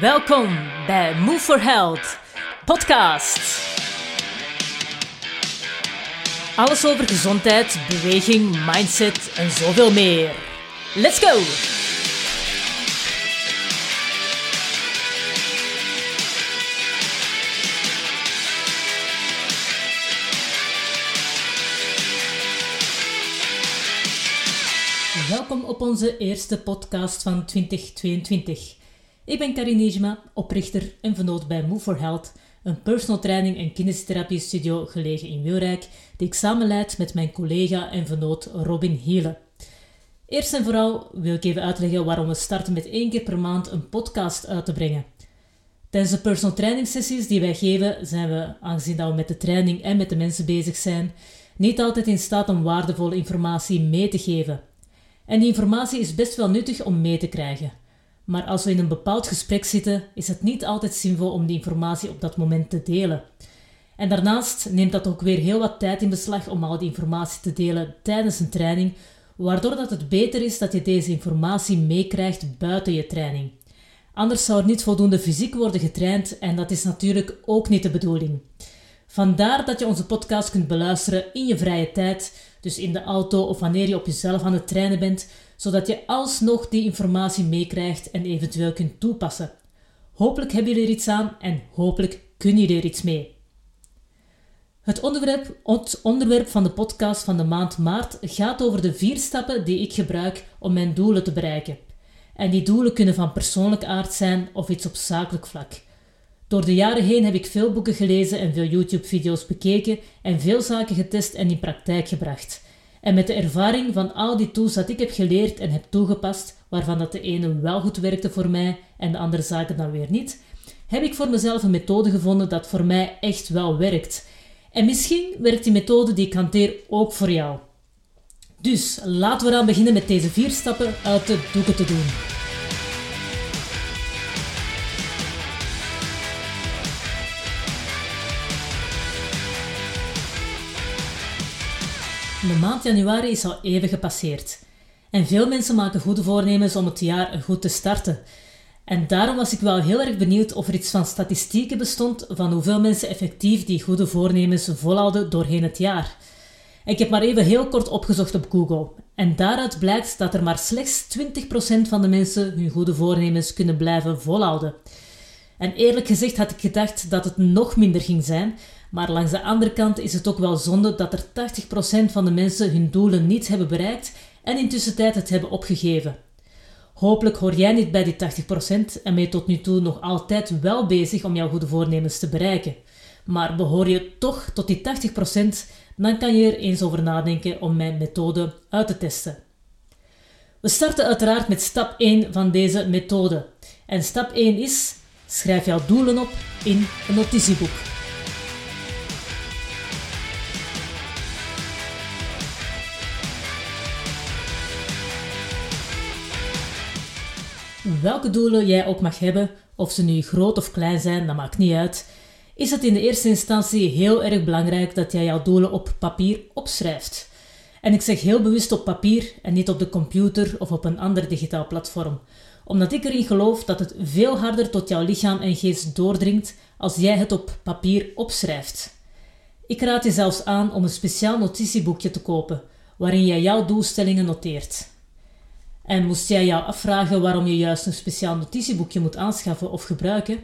Welkom bij Move for Health podcast. Alles over gezondheid, beweging, mindset en zoveel meer. Let's go! Welkom op onze eerste podcast van 2022. Ik ben Karin Nijma, oprichter en vernoot bij Move for Health, een personal training en kinesiotherapie studio gelegen in Wilrijk, die ik samenleid met mijn collega en vernoot Robin Hiele. Eerst en vooral wil ik even uitleggen waarom we starten met één keer per maand een podcast uit te brengen. Tijdens de personal training sessies die wij geven, zijn we, aangezien we met de training en met de mensen bezig zijn, niet altijd in staat om waardevolle informatie mee te geven. En die informatie is best wel nuttig om mee te krijgen. Maar als we in een bepaald gesprek zitten, is het niet altijd zinvol om die informatie op dat moment te delen. En daarnaast neemt dat ook weer heel wat tijd in beslag om al die informatie te delen tijdens een training, waardoor dat het beter is dat je deze informatie meekrijgt buiten je training. Anders zou er niet voldoende fysiek worden getraind en dat is natuurlijk ook niet de bedoeling. Vandaar dat je onze podcast kunt beluisteren in je vrije tijd, dus in de auto of wanneer je op jezelf aan het trainen bent, zodat je alsnog die informatie meekrijgt en eventueel kunt toepassen. Hopelijk hebben jullie er iets aan en hopelijk kunnen jullie er iets mee. Het onderwerp, het onderwerp van de podcast van de maand maart gaat over de vier stappen die ik gebruik om mijn doelen te bereiken. En die doelen kunnen van persoonlijk aard zijn of iets op zakelijk vlak. Door de jaren heen heb ik veel boeken gelezen en veel YouTube-video's bekeken en veel zaken getest en in praktijk gebracht. En met de ervaring van al die tools dat ik heb geleerd en heb toegepast, waarvan dat de ene wel goed werkte voor mij en de andere zaken dan weer niet, heb ik voor mezelf een methode gevonden dat voor mij echt wel werkt. En misschien werkt die methode die ik hanteer ook voor jou. Dus laten we eraan beginnen met deze vier stappen uit de doeken te doen. De maand januari is al even gepasseerd. En veel mensen maken goede voornemens om het jaar goed te starten. En daarom was ik wel heel erg benieuwd of er iets van statistieken bestond van hoeveel mensen effectief die goede voornemens volhouden doorheen het jaar. Ik heb maar even heel kort opgezocht op Google. En daaruit blijkt dat er maar slechts 20% van de mensen hun goede voornemens kunnen blijven volhouden. En eerlijk gezegd had ik gedacht dat het nog minder ging zijn, maar langs de andere kant is het ook wel zonde dat er 80% van de mensen hun doelen niet hebben bereikt en intussen tijd het hebben opgegeven. Hopelijk hoor jij niet bij die 80% en ben je tot nu toe nog altijd wel bezig om jouw goede voornemens te bereiken. Maar behoor je toch tot die 80%, dan kan je er eens over nadenken om mijn methode uit te testen. We starten uiteraard met stap 1 van deze methode. En stap 1 is: schrijf jouw doelen op in een notitieboek. Welke doelen jij ook mag hebben, of ze nu groot of klein zijn, dat maakt niet uit, is het in de eerste instantie heel erg belangrijk dat jij jouw doelen op papier opschrijft. En ik zeg heel bewust op papier en niet op de computer of op een ander digitaal platform, omdat ik erin geloof dat het veel harder tot jouw lichaam en geest doordringt als jij het op papier opschrijft. Ik raad je zelfs aan om een speciaal notitieboekje te kopen, waarin jij jouw doelstellingen noteert. En moest jij jou afvragen waarom je juist een speciaal notitieboekje moet aanschaffen of gebruiken,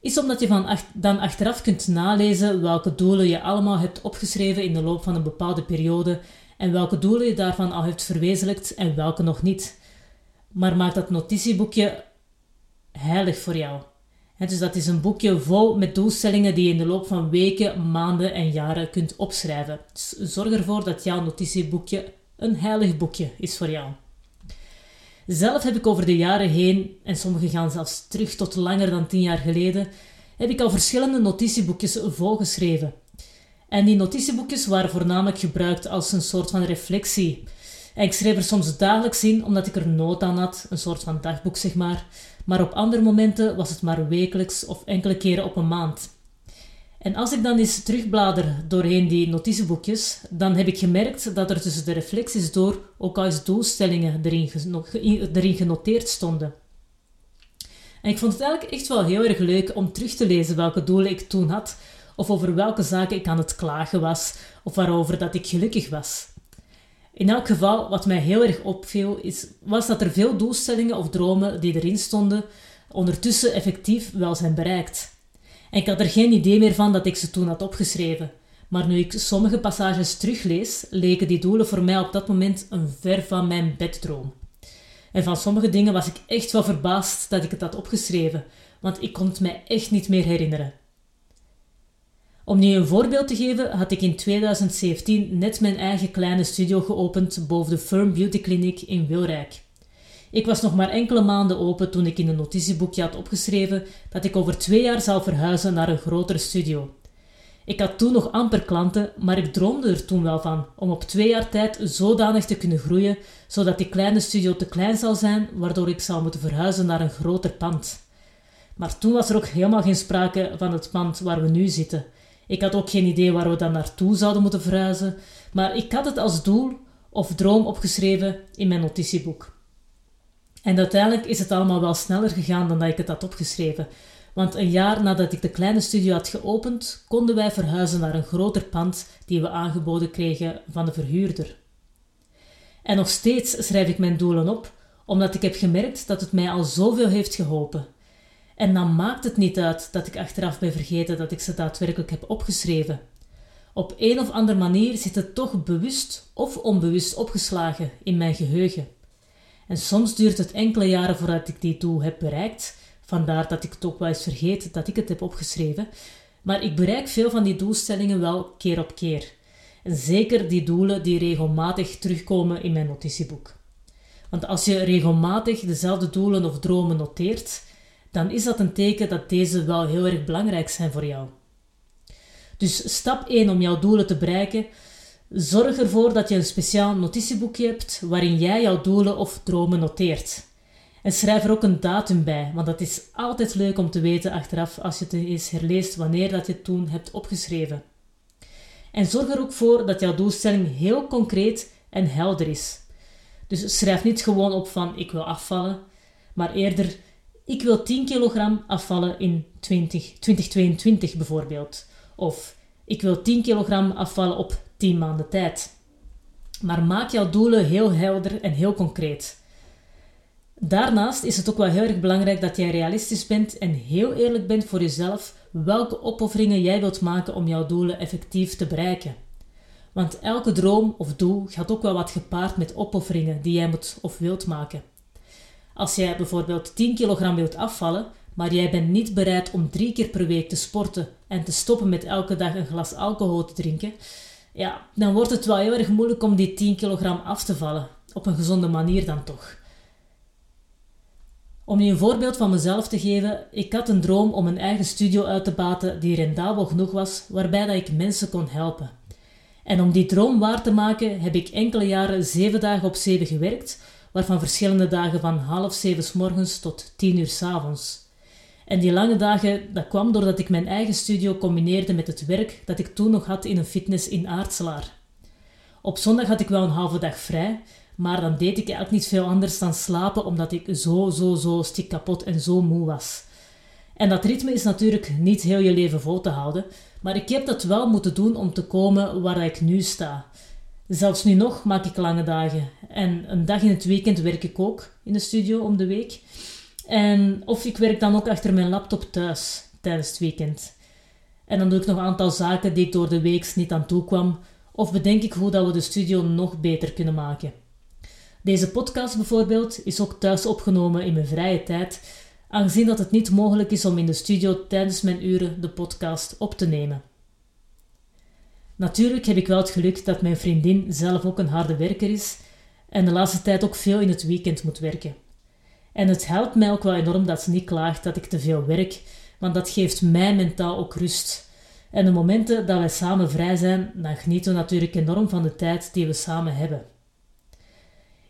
is omdat je van dan achteraf kunt nalezen welke doelen je allemaal hebt opgeschreven in de loop van een bepaalde periode en welke doelen je daarvan al hebt verwezenlijkt en welke nog niet. Maar maak dat notitieboekje heilig voor jou. dus dat is een boekje vol met doelstellingen die je in de loop van weken, maanden en jaren kunt opschrijven. Zorg ervoor dat jouw notitieboekje een heilig boekje is voor jou. Zelf heb ik over de jaren heen, en sommige gaan zelfs terug tot langer dan tien jaar geleden, heb ik al verschillende notitieboekjes volgeschreven. En die notitieboekjes waren voornamelijk gebruikt als een soort van reflectie. En ik schreef er soms dagelijks in omdat ik er nood aan had, een soort van dagboek zeg maar. Maar op andere momenten was het maar wekelijks of enkele keren op een maand. En als ik dan eens terugblader doorheen die notitieboekjes, dan heb ik gemerkt dat er tussen de reflecties door ook al eens doelstellingen erin, erin genoteerd stonden. En ik vond het eigenlijk echt wel heel erg leuk om terug te lezen welke doelen ik toen had, of over welke zaken ik aan het klagen was, of waarover dat ik gelukkig was. In elk geval, wat mij heel erg opviel, is, was dat er veel doelstellingen of dromen die erin stonden, ondertussen effectief wel zijn bereikt. Ik had er geen idee meer van dat ik ze toen had opgeschreven. Maar nu ik sommige passages teruglees, leken die doelen voor mij op dat moment een ver van mijn beddroom. En van sommige dingen was ik echt wel verbaasd dat ik het had opgeschreven, want ik kon het mij echt niet meer herinneren. Om nu een voorbeeld te geven, had ik in 2017 net mijn eigen kleine studio geopend boven de Firm Beauty Clinic in Wilrijk. Ik was nog maar enkele maanden open toen ik in een notitieboekje had opgeschreven dat ik over twee jaar zou verhuizen naar een grotere studio. Ik had toen nog amper klanten, maar ik droomde er toen wel van om op twee jaar tijd zodanig te kunnen groeien, zodat die kleine studio te klein zou zijn, waardoor ik zou moeten verhuizen naar een groter pand. Maar toen was er ook helemaal geen sprake van het pand waar we nu zitten. Ik had ook geen idee waar we dan naartoe zouden moeten verhuizen, maar ik had het als doel of droom opgeschreven in mijn notitieboek. En uiteindelijk is het allemaal wel sneller gegaan dan dat ik het had opgeschreven. Want een jaar nadat ik de kleine studio had geopend, konden wij verhuizen naar een groter pand die we aangeboden kregen van de verhuurder. En nog steeds schrijf ik mijn doelen op, omdat ik heb gemerkt dat het mij al zoveel heeft geholpen. En dan maakt het niet uit dat ik achteraf ben vergeten dat ik ze daadwerkelijk heb opgeschreven. Op een of andere manier zit het toch bewust of onbewust opgeslagen in mijn geheugen. En soms duurt het enkele jaren voordat ik die doel heb bereikt, vandaar dat ik het ook wel eens vergeet dat ik het heb opgeschreven. Maar ik bereik veel van die doelstellingen wel keer op keer. En zeker die doelen die regelmatig terugkomen in mijn notitieboek. Want als je regelmatig dezelfde doelen of dromen noteert, dan is dat een teken dat deze wel heel erg belangrijk zijn voor jou. Dus stap 1 om jouw doelen te bereiken Zorg ervoor dat je een speciaal notitieboekje hebt waarin jij jouw doelen of dromen noteert. En schrijf er ook een datum bij, want dat is altijd leuk om te weten achteraf als je het eens herleest wanneer dat je het toen hebt opgeschreven. En zorg er ook voor dat jouw doelstelling heel concreet en helder is. Dus schrijf niet gewoon op van ik wil afvallen, maar eerder ik wil 10 kilogram afvallen in 20, 2022 bijvoorbeeld. Of ik wil 10 kilogram afvallen op 10 maanden tijd. Maar maak jouw doelen heel helder en heel concreet. Daarnaast is het ook wel heel erg belangrijk dat jij realistisch bent en heel eerlijk bent voor jezelf welke opofferingen jij wilt maken om jouw doelen effectief te bereiken. Want elke droom of doel gaat ook wel wat gepaard met opofferingen die jij moet of wilt maken. Als jij bijvoorbeeld 10 kilogram wilt afvallen, maar jij bent niet bereid om drie keer per week te sporten en te stoppen met elke dag een glas alcohol te drinken, ja, dan wordt het wel heel erg moeilijk om die 10 kilogram af te vallen. Op een gezonde manier dan toch. Om je een voorbeeld van mezelf te geven, ik had een droom om een eigen studio uit te baten die rendabel genoeg was, waarbij dat ik mensen kon helpen. En om die droom waar te maken, heb ik enkele jaren zeven dagen op zeven gewerkt, waarvan verschillende dagen van half zeven s morgens tot tien uur s avonds. En die lange dagen, dat kwam doordat ik mijn eigen studio combineerde met het werk dat ik toen nog had in een fitness in Aartselaar. Op zondag had ik wel een halve dag vrij, maar dan deed ik eigenlijk niet veel anders dan slapen omdat ik zo, zo, zo stik kapot en zo moe was. En dat ritme is natuurlijk niet heel je leven vol te houden, maar ik heb dat wel moeten doen om te komen waar ik nu sta. Zelfs nu nog maak ik lange dagen. En een dag in het weekend werk ik ook in de studio om de week. En, of ik werk dan ook achter mijn laptop thuis tijdens het weekend. En dan doe ik nog een aantal zaken die ik door de week niet aan toe kwam. Of bedenk ik hoe dat we de studio nog beter kunnen maken. Deze podcast bijvoorbeeld is ook thuis opgenomen in mijn vrije tijd, aangezien dat het niet mogelijk is om in de studio tijdens mijn uren de podcast op te nemen. Natuurlijk heb ik wel het geluk dat mijn vriendin zelf ook een harde werker is en de laatste tijd ook veel in het weekend moet werken. En het helpt mij ook wel enorm dat ze niet klaagt dat ik te veel werk, want dat geeft mij mentaal ook rust. En de momenten dat wij samen vrij zijn, dan genieten we natuurlijk enorm van de tijd die we samen hebben.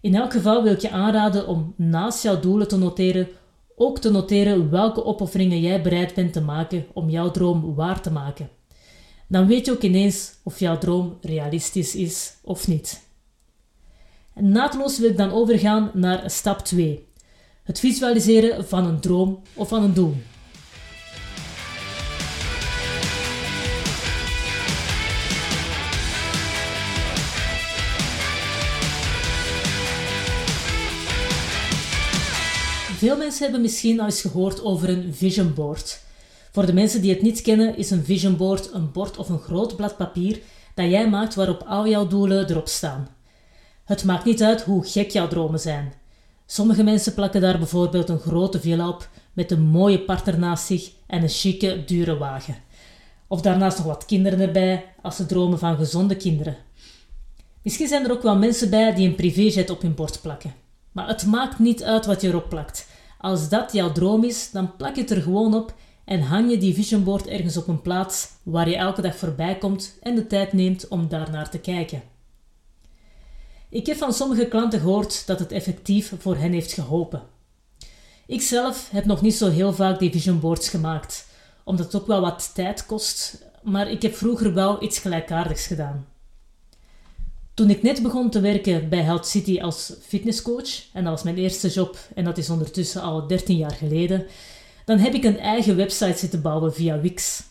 In elk geval wil ik je aanraden om naast jouw doelen te noteren, ook te noteren welke opofferingen jij bereid bent te maken om jouw droom waar te maken. Dan weet je ook ineens of jouw droom realistisch is of niet. Naadloos wil ik dan overgaan naar stap 2. Het visualiseren van een droom of van een doel. Veel mensen hebben misschien al eens gehoord over een vision board. Voor de mensen die het niet kennen, is een vision board een bord of een groot blad papier dat jij maakt waarop al jouw doelen erop staan. Het maakt niet uit hoe gek jouw dromen zijn. Sommige mensen plakken daar bijvoorbeeld een grote villa op met een mooie partner naast zich en een chique, dure wagen. Of daarnaast nog wat kinderen erbij als ze dromen van gezonde kinderen. Misschien zijn er ook wel mensen bij die een privéjet op hun bord plakken. Maar het maakt niet uit wat je erop plakt. Als dat jouw droom is, dan plak je het er gewoon op en hang je die visionboard ergens op een plaats waar je elke dag voorbij komt en de tijd neemt om daarnaar te kijken. Ik heb van sommige klanten gehoord dat het effectief voor hen heeft geholpen. Ik zelf heb nog niet zo heel vaak die visionboards gemaakt, omdat het ook wel wat tijd kost, maar ik heb vroeger wel iets gelijkaardigs gedaan. Toen ik net begon te werken bij Health City als fitnesscoach, en dat was mijn eerste job en dat is ondertussen al 13 jaar geleden, dan heb ik een eigen website zitten bouwen via Wix.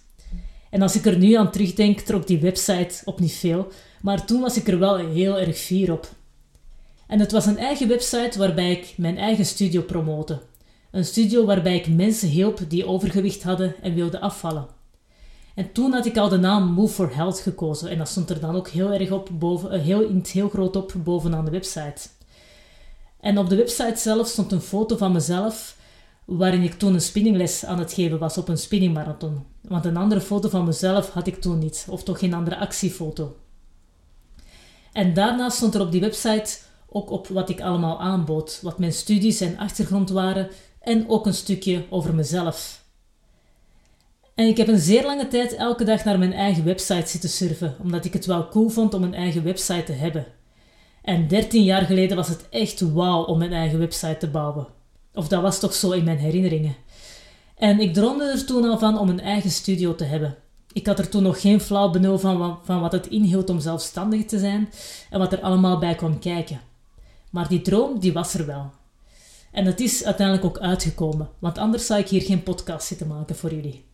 En als ik er nu aan terugdenk, trok die website op niet veel, maar toen was ik er wel heel erg fier op. En het was een eigen website waarbij ik mijn eigen studio promote. Een studio waarbij ik mensen hielp die overgewicht hadden en wilden afvallen. En toen had ik al de naam Move for Health gekozen en dat stond er dan ook heel erg op boven, eh, heel, in heel groot op bovenaan de website. En op de website zelf stond een foto van mezelf waarin ik toen een spinningles aan het geven was op een spinningmarathon. Want een andere foto van mezelf had ik toen niet, of toch geen andere actiefoto. En daarna stond er op die website ook op wat ik allemaal aanbood, wat mijn studies en achtergrond waren en ook een stukje over mezelf. En ik heb een zeer lange tijd elke dag naar mijn eigen website zitten surfen, omdat ik het wel cool vond om een eigen website te hebben. En 13 jaar geleden was het echt wauw om mijn eigen website te bouwen. Of dat was toch zo in mijn herinneringen. En ik droomde er toen al van om een eigen studio te hebben. Ik had er toen nog geen flauw benul van, van wat het inhield om zelfstandig te zijn en wat er allemaal bij kwam kijken. Maar die droom, die was er wel. En het is uiteindelijk ook uitgekomen, want anders zou ik hier geen podcast zitten maken voor jullie.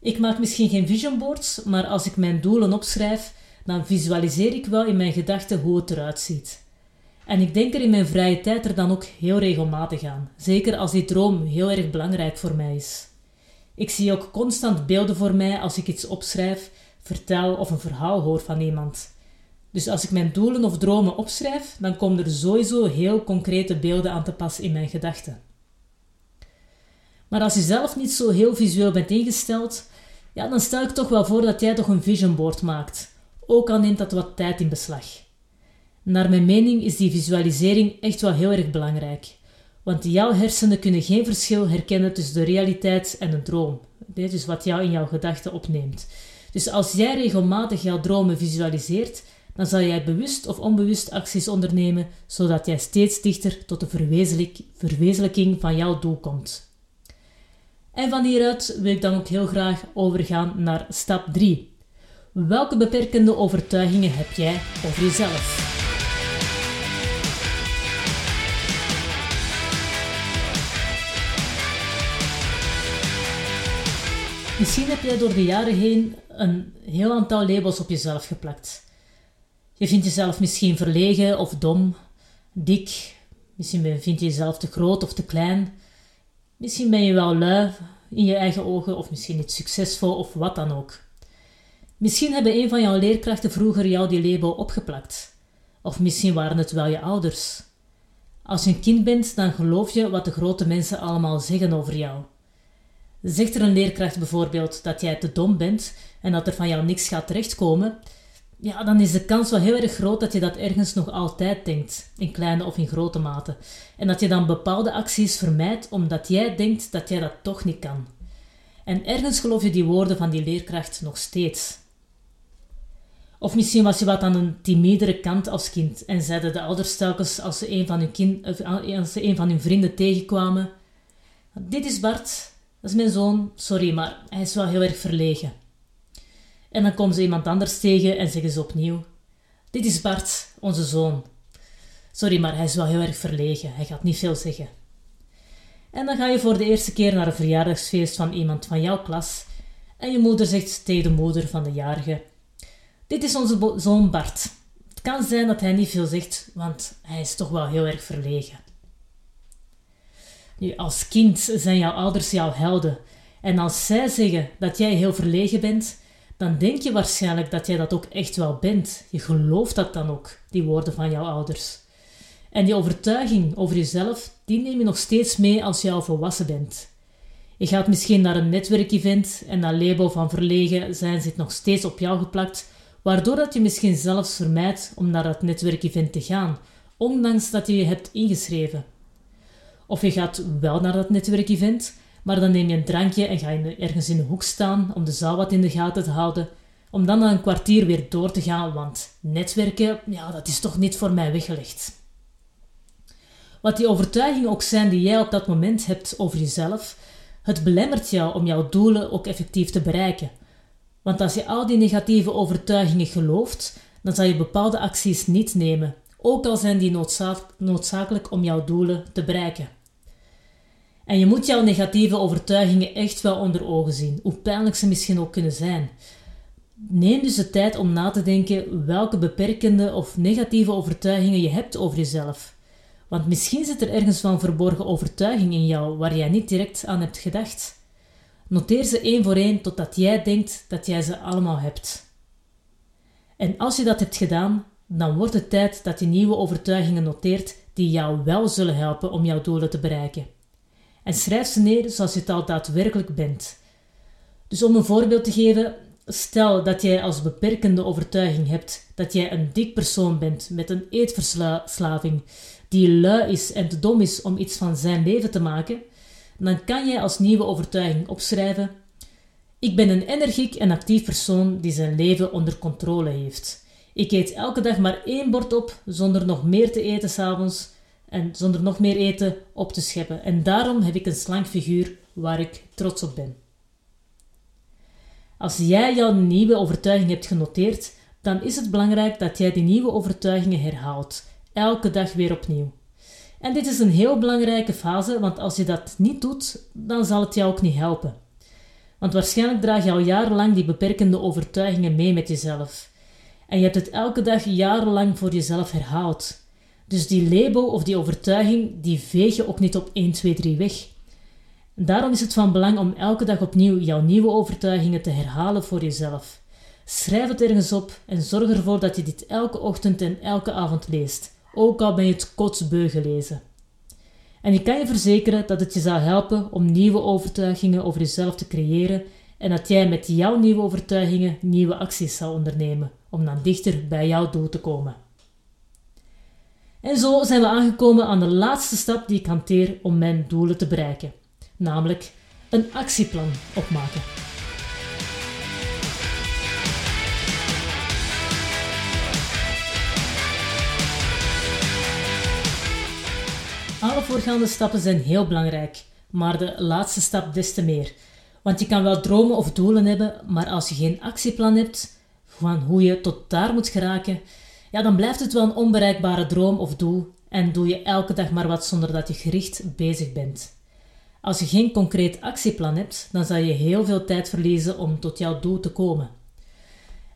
Ik maak misschien geen vision boards, maar als ik mijn doelen opschrijf, dan visualiseer ik wel in mijn gedachten hoe het eruit ziet. En ik denk er in mijn vrije tijd er dan ook heel regelmatig aan, zeker als die droom heel erg belangrijk voor mij is. Ik zie ook constant beelden voor mij als ik iets opschrijf, vertel of een verhaal hoor van iemand. Dus als ik mijn doelen of dromen opschrijf, dan komen er sowieso heel concrete beelden aan te pas in mijn gedachten. Maar als je zelf niet zo heel visueel bent ingesteld, ja, dan stel ik toch wel voor dat jij toch een vision board maakt. Ook al neemt dat wat tijd in beslag. Naar mijn mening is die visualisering echt wel heel erg belangrijk. Want jouw hersenen kunnen geen verschil herkennen tussen de realiteit en een droom. Dus wat jou in jouw gedachten opneemt. Dus als jij regelmatig jouw dromen visualiseert, dan zal jij bewust of onbewust acties ondernemen, zodat jij steeds dichter tot de verwezenlijking van jouw doel komt. En van hieruit wil ik dan ook heel graag overgaan naar stap 3. Welke beperkende overtuigingen heb jij over jezelf? Misschien heb jij door de jaren heen een heel aantal labels op jezelf geplakt. Je vindt jezelf misschien verlegen of dom, dik, misschien vind je jezelf te groot of te klein, Misschien ben je wel lui in je eigen ogen, of misschien niet succesvol, of wat dan ook. Misschien hebben een van jouw leerkrachten vroeger jou die label opgeplakt. Of misschien waren het wel je ouders. Als je een kind bent, dan geloof je wat de grote mensen allemaal zeggen over jou. Zegt er een leerkracht bijvoorbeeld dat jij te dom bent en dat er van jou niks gaat terechtkomen, ja, dan is de kans wel heel erg groot dat je dat ergens nog altijd denkt, in kleine of in grote mate. En dat je dan bepaalde acties vermijdt omdat jij denkt dat jij dat toch niet kan. En ergens geloof je die woorden van die leerkracht nog steeds. Of misschien was je wat aan een timidere kant als kind en zeiden de ouders telkens als ze een van hun, kind, als ze een van hun vrienden tegenkwamen: Dit is Bart, dat is mijn zoon, sorry, maar hij is wel heel erg verlegen. En dan komen ze iemand anders tegen en zeggen ze opnieuw: Dit is Bart, onze zoon. Sorry, maar hij is wel heel erg verlegen. Hij gaat niet veel zeggen. En dan ga je voor de eerste keer naar een verjaardagsfeest van iemand van jouw klas. En je moeder zegt tegen de moeder van de jarige: Dit is onze zoon Bart. Het kan zijn dat hij niet veel zegt, want hij is toch wel heel erg verlegen. Als kind zijn jouw ouders jouw helden. En als zij zeggen dat jij heel verlegen bent, dan denk je waarschijnlijk dat jij dat ook echt wel bent. Je gelooft dat dan ook, die woorden van jouw ouders. En die overtuiging over jezelf, die neem je nog steeds mee als je al volwassen bent. Je gaat misschien naar een netwerkevent en dat label van verlegen zijn zit nog steeds op jou geplakt, waardoor dat je misschien zelfs vermijdt om naar dat netwerkevent te gaan, ondanks dat je je hebt ingeschreven. Of je gaat wel naar dat netwerkevent, maar dan neem je een drankje en ga je ergens in de hoek staan om de zaal wat in de gaten te houden, om dan na een kwartier weer door te gaan, want netwerken, ja, dat is toch niet voor mij weggelegd. Wat die overtuigingen ook zijn die jij op dat moment hebt over jezelf, het belemmert jou om jouw doelen ook effectief te bereiken. Want als je al die negatieve overtuigingen gelooft, dan zal je bepaalde acties niet nemen, ook al zijn die noodzakelijk om jouw doelen te bereiken. En je moet jouw negatieve overtuigingen echt wel onder ogen zien, hoe pijnlijk ze misschien ook kunnen zijn. Neem dus de tijd om na te denken welke beperkende of negatieve overtuigingen je hebt over jezelf. Want misschien zit er ergens van verborgen overtuiging in jou waar jij niet direct aan hebt gedacht. Noteer ze één voor één totdat jij denkt dat jij ze allemaal hebt. En als je dat hebt gedaan, dan wordt het tijd dat je nieuwe overtuigingen noteert die jou wel zullen helpen om jouw doelen te bereiken. En schrijf ze neer zoals je het al daadwerkelijk bent. Dus om een voorbeeld te geven, stel dat jij als beperkende overtuiging hebt dat jij een dik persoon bent met een eetverslaving, die lui is en te dom is om iets van zijn leven te maken, dan kan jij als nieuwe overtuiging opschrijven: Ik ben een energiek en actief persoon die zijn leven onder controle heeft. Ik eet elke dag maar één bord op, zonder nog meer te eten s'avonds en zonder nog meer eten op te scheppen. En daarom heb ik een slank figuur waar ik trots op ben. Als jij jouw nieuwe overtuiging hebt genoteerd, dan is het belangrijk dat jij die nieuwe overtuigingen herhaalt, elke dag weer opnieuw. En dit is een heel belangrijke fase, want als je dat niet doet, dan zal het jou ook niet helpen. Want waarschijnlijk draag je al jarenlang die beperkende overtuigingen mee met jezelf. En je hebt het elke dag jarenlang voor jezelf herhaald. Dus die label of die overtuiging, die veeg je ook niet op 1, 2, 3 weg. Daarom is het van belang om elke dag opnieuw jouw nieuwe overtuigingen te herhalen voor jezelf. Schrijf het ergens op en zorg ervoor dat je dit elke ochtend en elke avond leest, ook al ben je het kotsbeu gelezen. En ik kan je verzekeren dat het je zal helpen om nieuwe overtuigingen over jezelf te creëren en dat jij met jouw nieuwe overtuigingen nieuwe acties zal ondernemen om dan dichter bij jouw doel te komen. En zo zijn we aangekomen aan de laatste stap die ik hanteer om mijn doelen te bereiken, namelijk een actieplan opmaken. Alle voorgaande stappen zijn heel belangrijk, maar de laatste stap des te meer. Want je kan wel dromen of doelen hebben, maar als je geen actieplan hebt van hoe je tot daar moet geraken, ja, dan blijft het wel een onbereikbare droom of doel en doe je elke dag maar wat zonder dat je gericht bezig bent. Als je geen concreet actieplan hebt, dan zal je heel veel tijd verliezen om tot jouw doel te komen.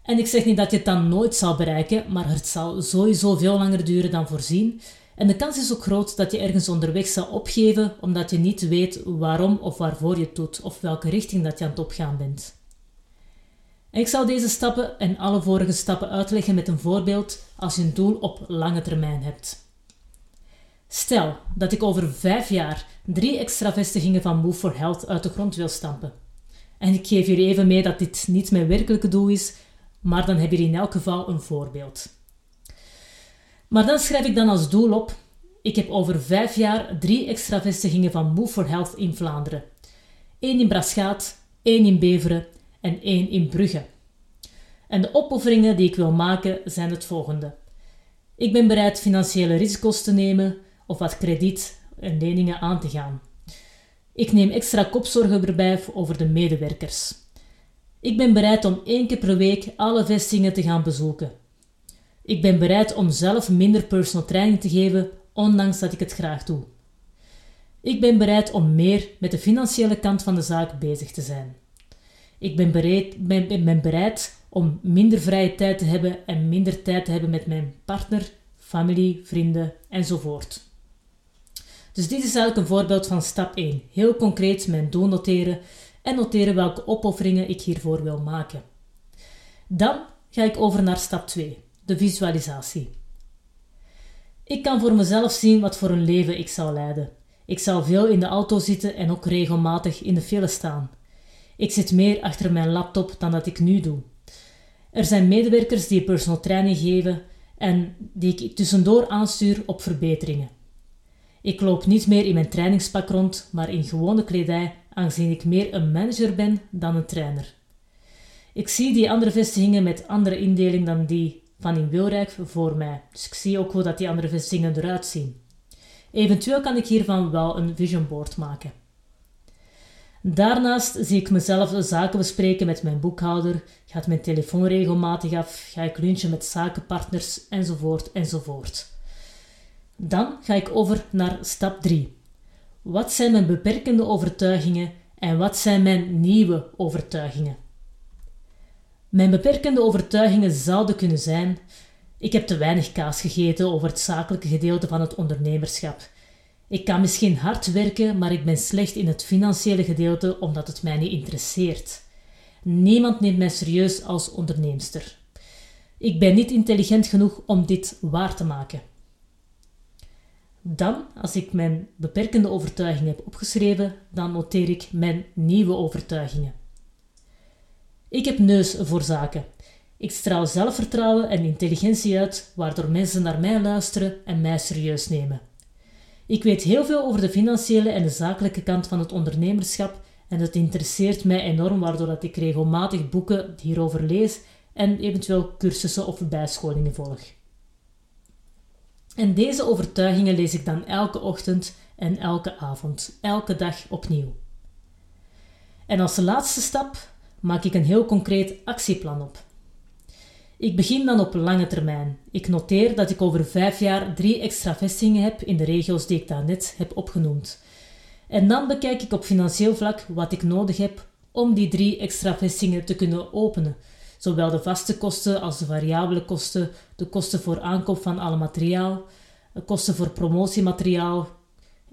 En ik zeg niet dat je het dan nooit zal bereiken, maar het zal sowieso veel langer duren dan voorzien. En de kans is ook groot dat je ergens onderweg zal opgeven omdat je niet weet waarom of waarvoor je het doet of welke richting dat je aan het opgaan bent. Ik zal deze stappen en alle vorige stappen uitleggen met een voorbeeld als je een doel op lange termijn hebt. Stel dat ik over vijf jaar drie extra vestigingen van Move for Health uit de grond wil stampen. En ik geef jullie even mee dat dit niet mijn werkelijke doel is, maar dan heb je in elk geval een voorbeeld. Maar dan schrijf ik dan als doel op: ik heb over vijf jaar drie extra vestigingen van Move for Health in Vlaanderen. één in Braschaat, één in Beveren en één in Brugge. En de opofferingen die ik wil maken zijn het volgende. Ik ben bereid financiële risico's te nemen of wat krediet en leningen aan te gaan. Ik neem extra kopzorgen erbij over de medewerkers. Ik ben bereid om één keer per week alle vestigingen te gaan bezoeken. Ik ben bereid om zelf minder personal training te geven, ondanks dat ik het graag doe. Ik ben bereid om meer met de financiële kant van de zaak bezig te zijn. Ik ben bereid, bereid om minder vrije tijd te hebben en minder tijd te hebben met mijn partner, familie, vrienden enzovoort. Dus dit is eigenlijk een voorbeeld van stap 1. Heel concreet mijn doel noteren en noteren welke opofferingen ik hiervoor wil maken. Dan ga ik over naar stap 2, de visualisatie. Ik kan voor mezelf zien wat voor een leven ik zal leiden. Ik zal veel in de auto zitten en ook regelmatig in de file staan. Ik zit meer achter mijn laptop dan dat ik nu doe. Er zijn medewerkers die personal training geven en die ik tussendoor aanstuur op verbeteringen. Ik loop niet meer in mijn trainingspak rond, maar in gewone kledij, aangezien ik meer een manager ben dan een trainer. Ik zie die andere vestigingen met andere indeling dan die van in Wilrijk voor mij, dus ik zie ook hoe dat die andere vestigingen eruit zien. Eventueel kan ik hiervan wel een vision board maken. Daarnaast zie ik mezelf zaken bespreken met mijn boekhouder, gaat mijn telefoon regelmatig af, ga ik lunchen met zakenpartners enzovoort enzovoort. Dan ga ik over naar stap 3. Wat zijn mijn beperkende overtuigingen en wat zijn mijn nieuwe overtuigingen? Mijn beperkende overtuigingen zouden kunnen zijn: ik heb te weinig kaas gegeten over het zakelijke gedeelte van het ondernemerschap. Ik kan misschien hard werken, maar ik ben slecht in het financiële gedeelte omdat het mij niet interesseert. Niemand neemt mij serieus als onderneemster. Ik ben niet intelligent genoeg om dit waar te maken. Dan, als ik mijn beperkende overtuigingen heb opgeschreven, dan noteer ik mijn nieuwe overtuigingen. Ik heb neus voor zaken. Ik straal zelfvertrouwen en intelligentie uit, waardoor mensen naar mij luisteren en mij serieus nemen. Ik weet heel veel over de financiële en de zakelijke kant van het ondernemerschap en het interesseert mij enorm, waardoor dat ik regelmatig boeken hierover lees en eventueel cursussen of bijscholingen volg. En deze overtuigingen lees ik dan elke ochtend en elke avond, elke dag opnieuw. En als laatste stap maak ik een heel concreet actieplan op. Ik begin dan op lange termijn. Ik noteer dat ik over vijf jaar drie extra vestigingen heb in de regio's die ik daarnet heb opgenoemd. En dan bekijk ik op financieel vlak wat ik nodig heb om die drie extra vestigingen te kunnen openen. Zowel de vaste kosten als de variabele kosten, de kosten voor aankoop van alle materiaal, de kosten voor promotiemateriaal,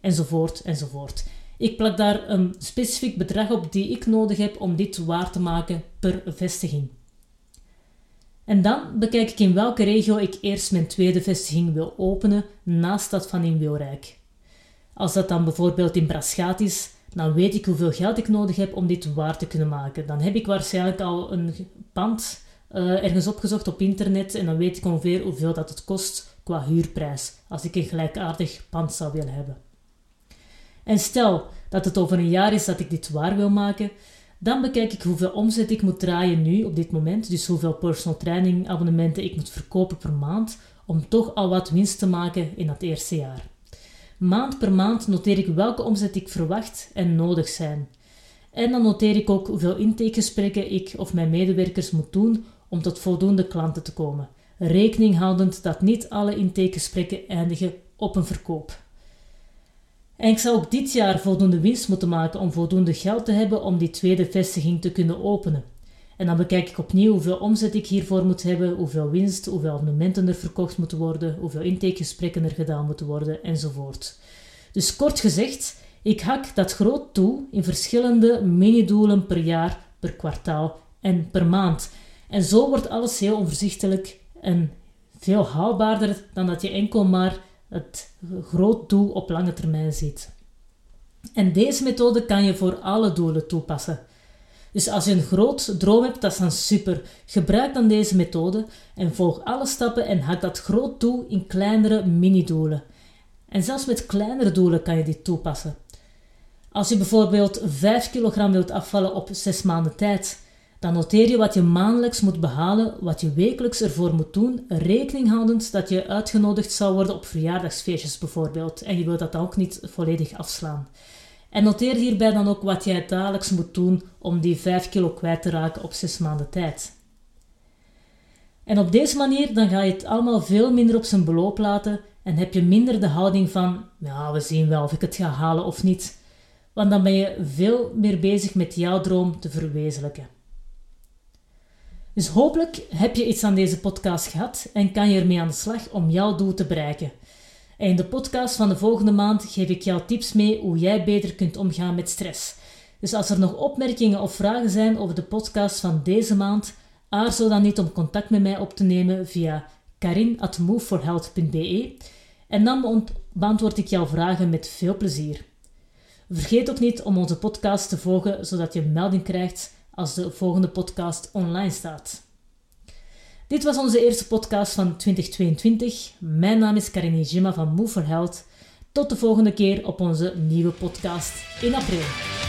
enzovoort, enzovoort. Ik plak daar een specifiek bedrag op die ik nodig heb om dit waar te maken per vestiging. En dan bekijk ik in welke regio ik eerst mijn tweede vestiging wil openen naast dat van in Wilrijk. Als dat dan bijvoorbeeld in Braschat is, dan weet ik hoeveel geld ik nodig heb om dit waar te kunnen maken. Dan heb ik waarschijnlijk al een pand uh, ergens opgezocht op internet en dan weet ik ongeveer hoeveel dat het kost qua huurprijs als ik een gelijkaardig pand zou willen hebben. En stel dat het over een jaar is dat ik dit waar wil maken, dan bekijk ik hoeveel omzet ik moet draaien nu op dit moment, dus hoeveel personal training abonnementen ik moet verkopen per maand, om toch al wat winst te maken in dat eerste jaar. Maand per maand noteer ik welke omzet ik verwacht en nodig zijn. En dan noteer ik ook hoeveel intakegesprekken ik of mijn medewerkers moet doen om tot voldoende klanten te komen. Rekening houdend dat niet alle intakegesprekken eindigen op een verkoop. En ik zou ook dit jaar voldoende winst moeten maken om voldoende geld te hebben om die tweede vestiging te kunnen openen. En dan bekijk ik opnieuw hoeveel omzet ik hiervoor moet hebben, hoeveel winst, hoeveel abonnementen er verkocht moeten worden, hoeveel intakegesprekken er gedaan moeten worden, enzovoort. Dus kort gezegd, ik hak dat groot toe in verschillende mini-doelen per jaar, per kwartaal en per maand. En zo wordt alles heel overzichtelijk en veel haalbaarder dan dat je enkel maar het groot doel op lange termijn ziet. En deze methode kan je voor alle doelen toepassen. Dus als je een groot droom hebt, dat is dan super. Gebruik dan deze methode en volg alle stappen en hak dat groot doel in kleinere mini-doelen. En zelfs met kleinere doelen kan je dit toepassen. Als je bijvoorbeeld 5 kilogram wilt afvallen op 6 maanden tijd, dan noteer je wat je maandelijks moet behalen, wat je wekelijks ervoor moet doen, rekening houdend dat je uitgenodigd zou worden op verjaardagsfeestjes bijvoorbeeld. En je wilt dat ook niet volledig afslaan. En noteer hierbij dan ook wat jij dagelijks moet doen om die 5 kilo kwijt te raken op 6 maanden tijd. En op deze manier dan ga je het allemaal veel minder op zijn beloop laten en heb je minder de houding van, ja, we zien wel of ik het ga halen of niet. Want dan ben je veel meer bezig met jouw droom te verwezenlijken. Dus hopelijk heb je iets aan deze podcast gehad en kan je ermee aan de slag om jouw doel te bereiken. En in de podcast van de volgende maand geef ik jou tips mee hoe jij beter kunt omgaan met stress. Dus als er nog opmerkingen of vragen zijn over de podcast van deze maand, aarzel dan niet om contact met mij op te nemen via karin.moveforhealth.be en dan beantwoord ik jouw vragen met veel plezier. Vergeet ook niet om onze podcast te volgen, zodat je melding krijgt als de volgende podcast online staat. Dit was onze eerste podcast van 2022. Mijn naam is Karin Jima van Move for Health. Tot de volgende keer op onze nieuwe podcast in april.